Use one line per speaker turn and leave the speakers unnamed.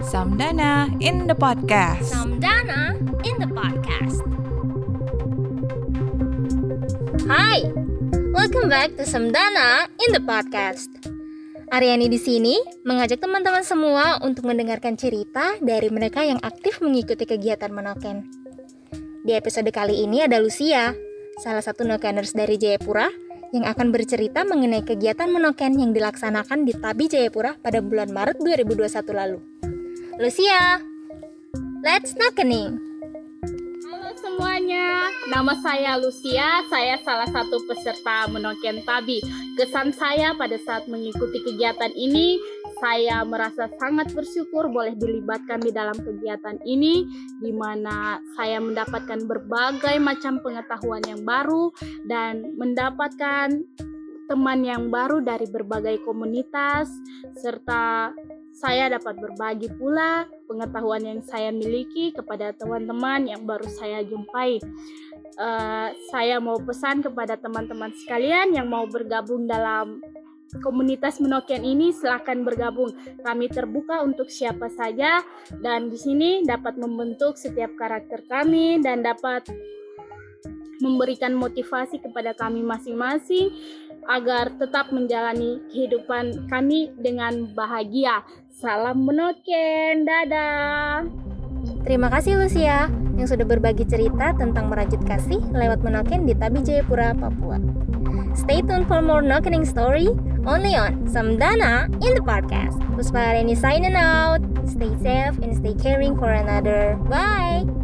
Samdana in the podcast.
Samdana in the podcast. Hai, welcome back to Samdana in the podcast. Aryani di sini mengajak teman-teman semua untuk mendengarkan cerita dari mereka yang aktif mengikuti kegiatan menoken. Di episode kali ini ada Lucia, salah satu nokeners dari Jayapura yang akan bercerita mengenai kegiatan menoken yang dilaksanakan di Tabi Jayapura pada bulan Maret 2021 lalu. Lucia, let's nokening!
Nama saya Lucia, saya salah satu peserta Menoken Tabi. Kesan saya pada saat mengikuti kegiatan ini, saya merasa sangat bersyukur boleh dilibatkan di dalam kegiatan ini, di mana saya mendapatkan berbagai macam pengetahuan yang baru dan mendapatkan teman yang baru dari berbagai komunitas, serta saya dapat berbagi pula pengetahuan yang saya miliki kepada teman-teman yang baru saya jumpai. Uh, saya mau pesan kepada teman-teman sekalian yang mau bergabung dalam komunitas Menoken ini silahkan bergabung. Kami terbuka untuk siapa saja dan di sini dapat membentuk setiap karakter kami dan dapat memberikan motivasi kepada kami masing-masing agar tetap menjalani kehidupan kami dengan bahagia. Salam menoken, dadah.
Terima kasih Lucia yang sudah berbagi cerita tentang merajut kasih lewat menoken di Tabi Jayapura, Papua. Stay tuned for more nokening story only on Samdana in the podcast. Puspa Reni signing out. Stay safe and stay caring for another. Bye!